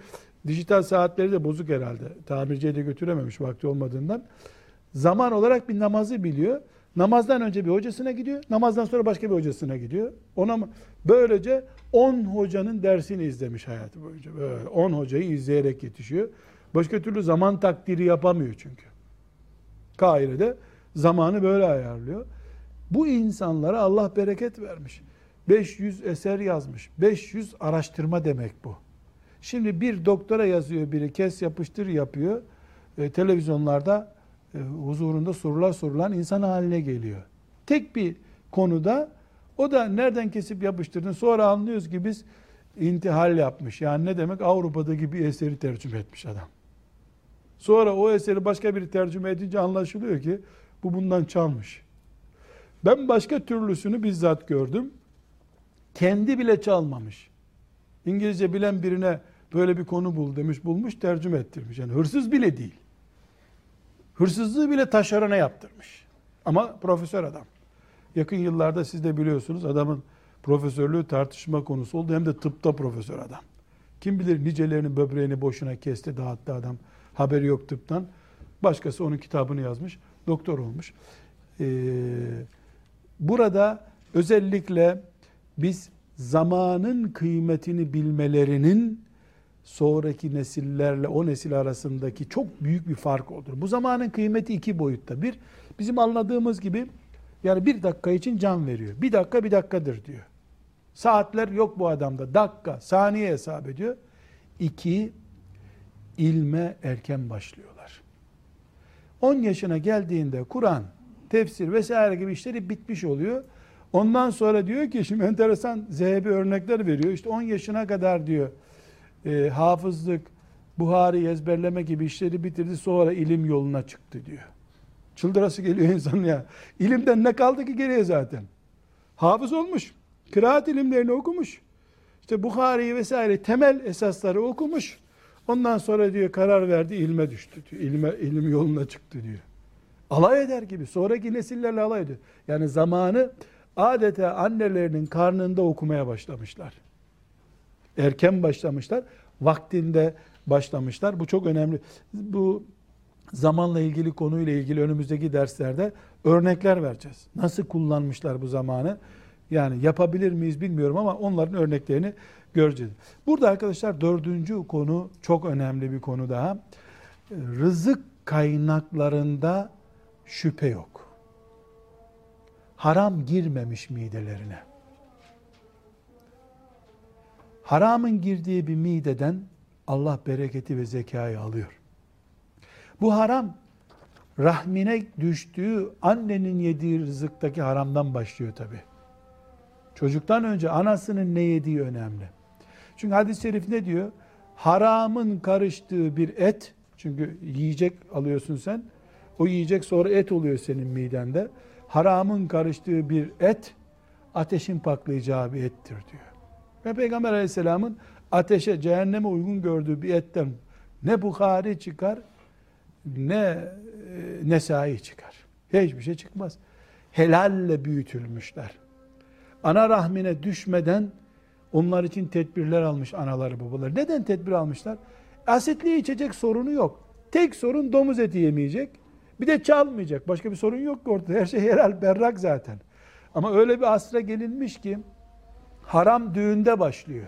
dijital saatleri de bozuk herhalde. Tamirciye de götürememiş vakti olmadığından. Zaman olarak bir namazı biliyor. Namazdan önce bir hocasına gidiyor. Namazdan sonra başka bir hocasına gidiyor. Ona böylece 10 hocanın dersini izlemiş hayatı boyunca. Böyle 10 hocayı izleyerek yetişiyor. Başka türlü zaman takdiri yapamıyor çünkü. Kaire'de zamanı böyle ayarlıyor. Bu insanlara Allah bereket vermiş. 500 eser yazmış. 500 araştırma demek bu. Şimdi bir doktora yazıyor biri, kes yapıştır yapıyor. E, televizyonlarda e, huzurunda sorular sorulan insan haline geliyor. Tek bir konuda o da nereden kesip yapıştırdın sonra anlıyoruz ki biz intihal yapmış. Yani ne demek Avrupa'daki bir eseri tercüme etmiş adam. Sonra o eseri başka biri tercüme edince anlaşılıyor ki bu bundan çalmış. Ben başka türlüsünü bizzat gördüm. Kendi bile çalmamış. İngilizce bilen birine böyle bir konu bul demiş, bulmuş, tercüme ettirmiş. Yani hırsız bile değil. Hırsızlığı bile taşerona yaptırmış. Ama profesör adam. Yakın yıllarda siz de biliyorsunuz adamın profesörlüğü tartışma konusu oldu. Hem de tıpta profesör adam. Kim bilir nicelerinin böbreğini boşuna kesti, dağıttı adam. Haberi yok tıptan. Başkası onun kitabını yazmış. Doktor olmuş. Ee, burada özellikle biz zamanın kıymetini bilmelerinin sonraki nesillerle o nesil arasındaki çok büyük bir fark olur. Bu zamanın kıymeti iki boyutta. Bir, bizim anladığımız gibi yani bir dakika için can veriyor. Bir dakika bir dakikadır diyor. Saatler yok bu adamda. Dakika, saniye hesap ediyor. İki, ilme erken başlıyorlar. 10 yaşına geldiğinde Kur'an, tefsir vesaire gibi işleri bitmiş oluyor. Ondan sonra diyor ki şimdi enteresan zehebi örnekler veriyor. İşte 10 yaşına kadar diyor e, hafızlık, Buhari ezberleme gibi işleri bitirdi sonra ilim yoluna çıktı diyor. Çıldırası geliyor insan ya. İlimden ne kaldı ki geriye zaten? Hafız olmuş. Kıraat ilimlerini okumuş. İşte Bukhari'yi vesaire temel esasları okumuş. Ondan sonra diyor karar verdi ilme düştü diyor. İlme, ilim yoluna çıktı diyor. Alay eder gibi. Sonraki nesillerle alay ediyor. Yani zamanı adeta annelerinin karnında okumaya başlamışlar. Erken başlamışlar. Vaktinde başlamışlar. Bu çok önemli. Bu zamanla ilgili konuyla ilgili önümüzdeki derslerde örnekler vereceğiz. Nasıl kullanmışlar bu zamanı? Yani yapabilir miyiz bilmiyorum ama onların örneklerini göreceğiz. Burada arkadaşlar dördüncü konu çok önemli bir konu daha. Rızık kaynaklarında şüphe yok. Haram girmemiş midelerine. Haramın girdiği bir mideden Allah bereketi ve zekayı alıyor. Bu haram rahmine düştüğü annenin yediği rızıktaki haramdan başlıyor tabi. Çocuktan önce anasının ne yediği önemli. Çünkü hadis-i şerif ne diyor? Haramın karıştığı bir et, çünkü yiyecek alıyorsun sen, o yiyecek sonra et oluyor senin midende. Haramın karıştığı bir et, ateşin paklayacağı bir ettir diyor. Ve Peygamber aleyhisselamın ateşe, cehenneme uygun gördüğü bir etten ne Bukhari çıkar, ne e, Nesai çıkar. Hiçbir şey çıkmaz. Helalle büyütülmüşler. Ana rahmine düşmeden onlar için tedbirler almış anaları babaları. Neden tedbir almışlar? Asitli içecek sorunu yok. Tek sorun domuz eti yemeyecek. Bir de çalmayacak. Başka bir sorun yok ki ortada. Her şey helal, berrak zaten. Ama öyle bir asra gelinmiş ki haram düğünde başlıyor.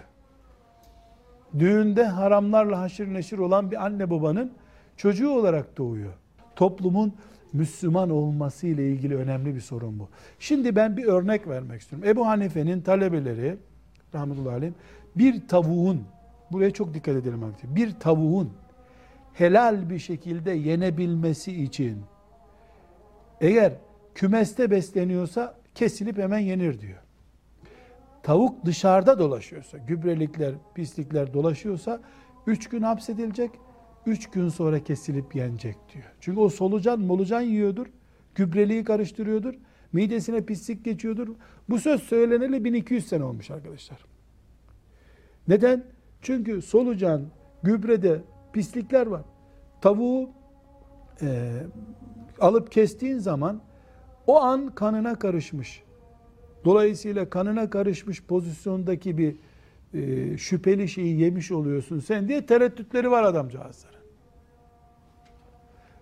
Düğünde haramlarla haşır neşir olan bir anne babanın çocuğu olarak doğuyor. Toplumun Müslüman olması ile ilgili önemli bir sorun bu. Şimdi ben bir örnek vermek istiyorum. Ebu Hanife'nin talebeleri rahmetullahi aleyh bir tavuğun buraya çok dikkat edelim arkadaşlar. Bir tavuğun helal bir şekilde yenebilmesi için eğer kümeste besleniyorsa kesilip hemen yenir diyor. Tavuk dışarıda dolaşıyorsa, gübrelikler, pislikler dolaşıyorsa 3 gün hapsedilecek, 3 gün sonra kesilip yenecek diyor. Çünkü o solucan molucan yiyordur, gübreliği karıştırıyordur, midesine pislik geçiyordur. Bu söz söyleneli 1200 sene olmuş arkadaşlar. Neden? Çünkü solucan, gübrede pislikler var. Tavuğu e, alıp kestiğin zaman o an kanına karışmış. Dolayısıyla kanına karışmış pozisyondaki bir e, şüpheli şeyi yemiş oluyorsun sen diye tereddütleri var adamcağızların.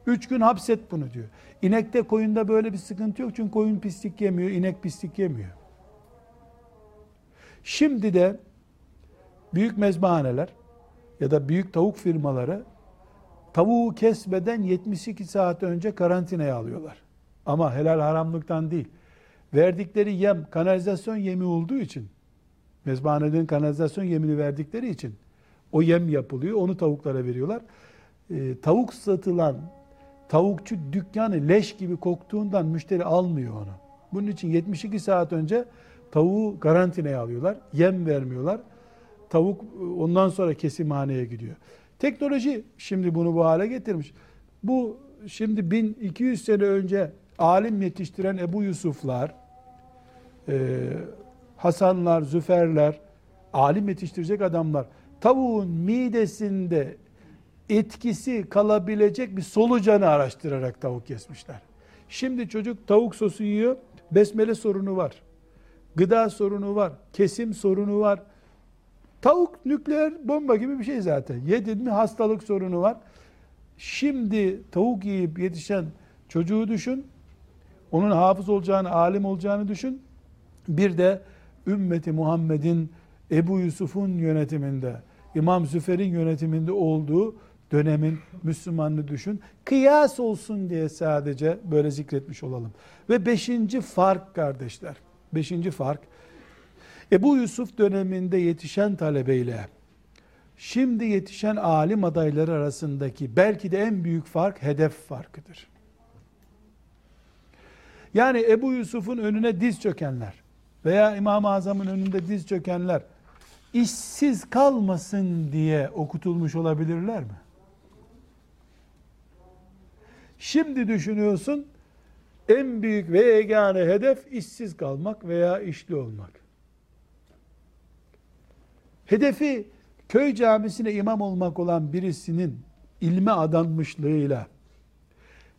Üç gün hapset bunu diyor. İnekte koyunda böyle bir sıkıntı yok çünkü koyun pislik yemiyor, inek pislik yemiyor. Şimdi de büyük mezbahaneler ya da büyük tavuk firmaları tavuğu kesmeden 72 saat önce karantinaya alıyorlar. Ama helal haramlıktan değil. Verdikleri yem kanalizasyon yemi olduğu için mezbahanelerin kanalizasyon yemini verdikleri için o yem yapılıyor. Onu tavuklara veriyorlar. Ee, tavuk satılan tavukçu dükkanı leş gibi koktuğundan müşteri almıyor onu. Bunun için 72 saat önce tavuğu karantinaya alıyorlar. Yem vermiyorlar. Tavuk ondan sonra kesimhaneye gidiyor. Teknoloji şimdi bunu bu hale getirmiş. Bu şimdi 1200 sene önce alim yetiştiren Ebu Yusuflar, e, Hasanlar, Züferler, alim yetiştirecek adamlar, tavuğun midesinde etkisi kalabilecek bir solucanı araştırarak tavuk kesmişler. Şimdi çocuk tavuk sosu yiyor, besmele sorunu var. Gıda sorunu var, kesim sorunu var. Tavuk nükleer bomba gibi bir şey zaten. Yedin mi hastalık sorunu var. Şimdi tavuk yiyip yetişen çocuğu düşün. Onun hafız olacağını, alim olacağını düşün. Bir de ümmeti Muhammed'in Ebu Yusuf'un yönetiminde, İmam Züfer'in yönetiminde olduğu dönemin Müslümanını düşün. Kıyas olsun diye sadece böyle zikretmiş olalım. Ve beşinci fark kardeşler. Beşinci fark. Ebu Yusuf döneminde yetişen talebeyle şimdi yetişen alim adayları arasındaki belki de en büyük fark hedef farkıdır. Yani Ebu Yusuf'un önüne diz çökenler veya İmam-ı Azam'ın önünde diz çökenler işsiz kalmasın diye okutulmuş olabilirler mi? Şimdi düşünüyorsun en büyük ve yegane hedef işsiz kalmak veya işli olmak. Hedefi köy camisine imam olmak olan birisinin ilme adanmışlığıyla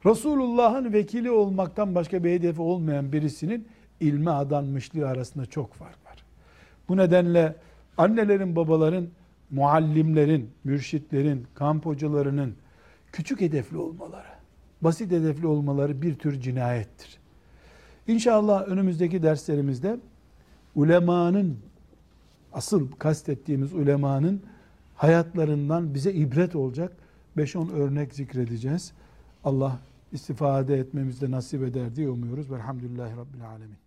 Resulullah'ın vekili olmaktan başka bir hedefi olmayan birisinin ilme adanmışlığı arasında çok fark var. Bu nedenle annelerin, babaların, muallimlerin, mürşitlerin, kamp hocalarının küçük hedefli olmaları, basit hedefli olmaları bir tür cinayettir. İnşallah önümüzdeki derslerimizde ulemanın, asıl kastettiğimiz ulemanın hayatlarından bize ibret olacak 5-10 örnek zikredeceğiz. Allah istifade etmemizi de nasip eder diye umuyoruz. Velhamdülillahi Rabbil Alemin.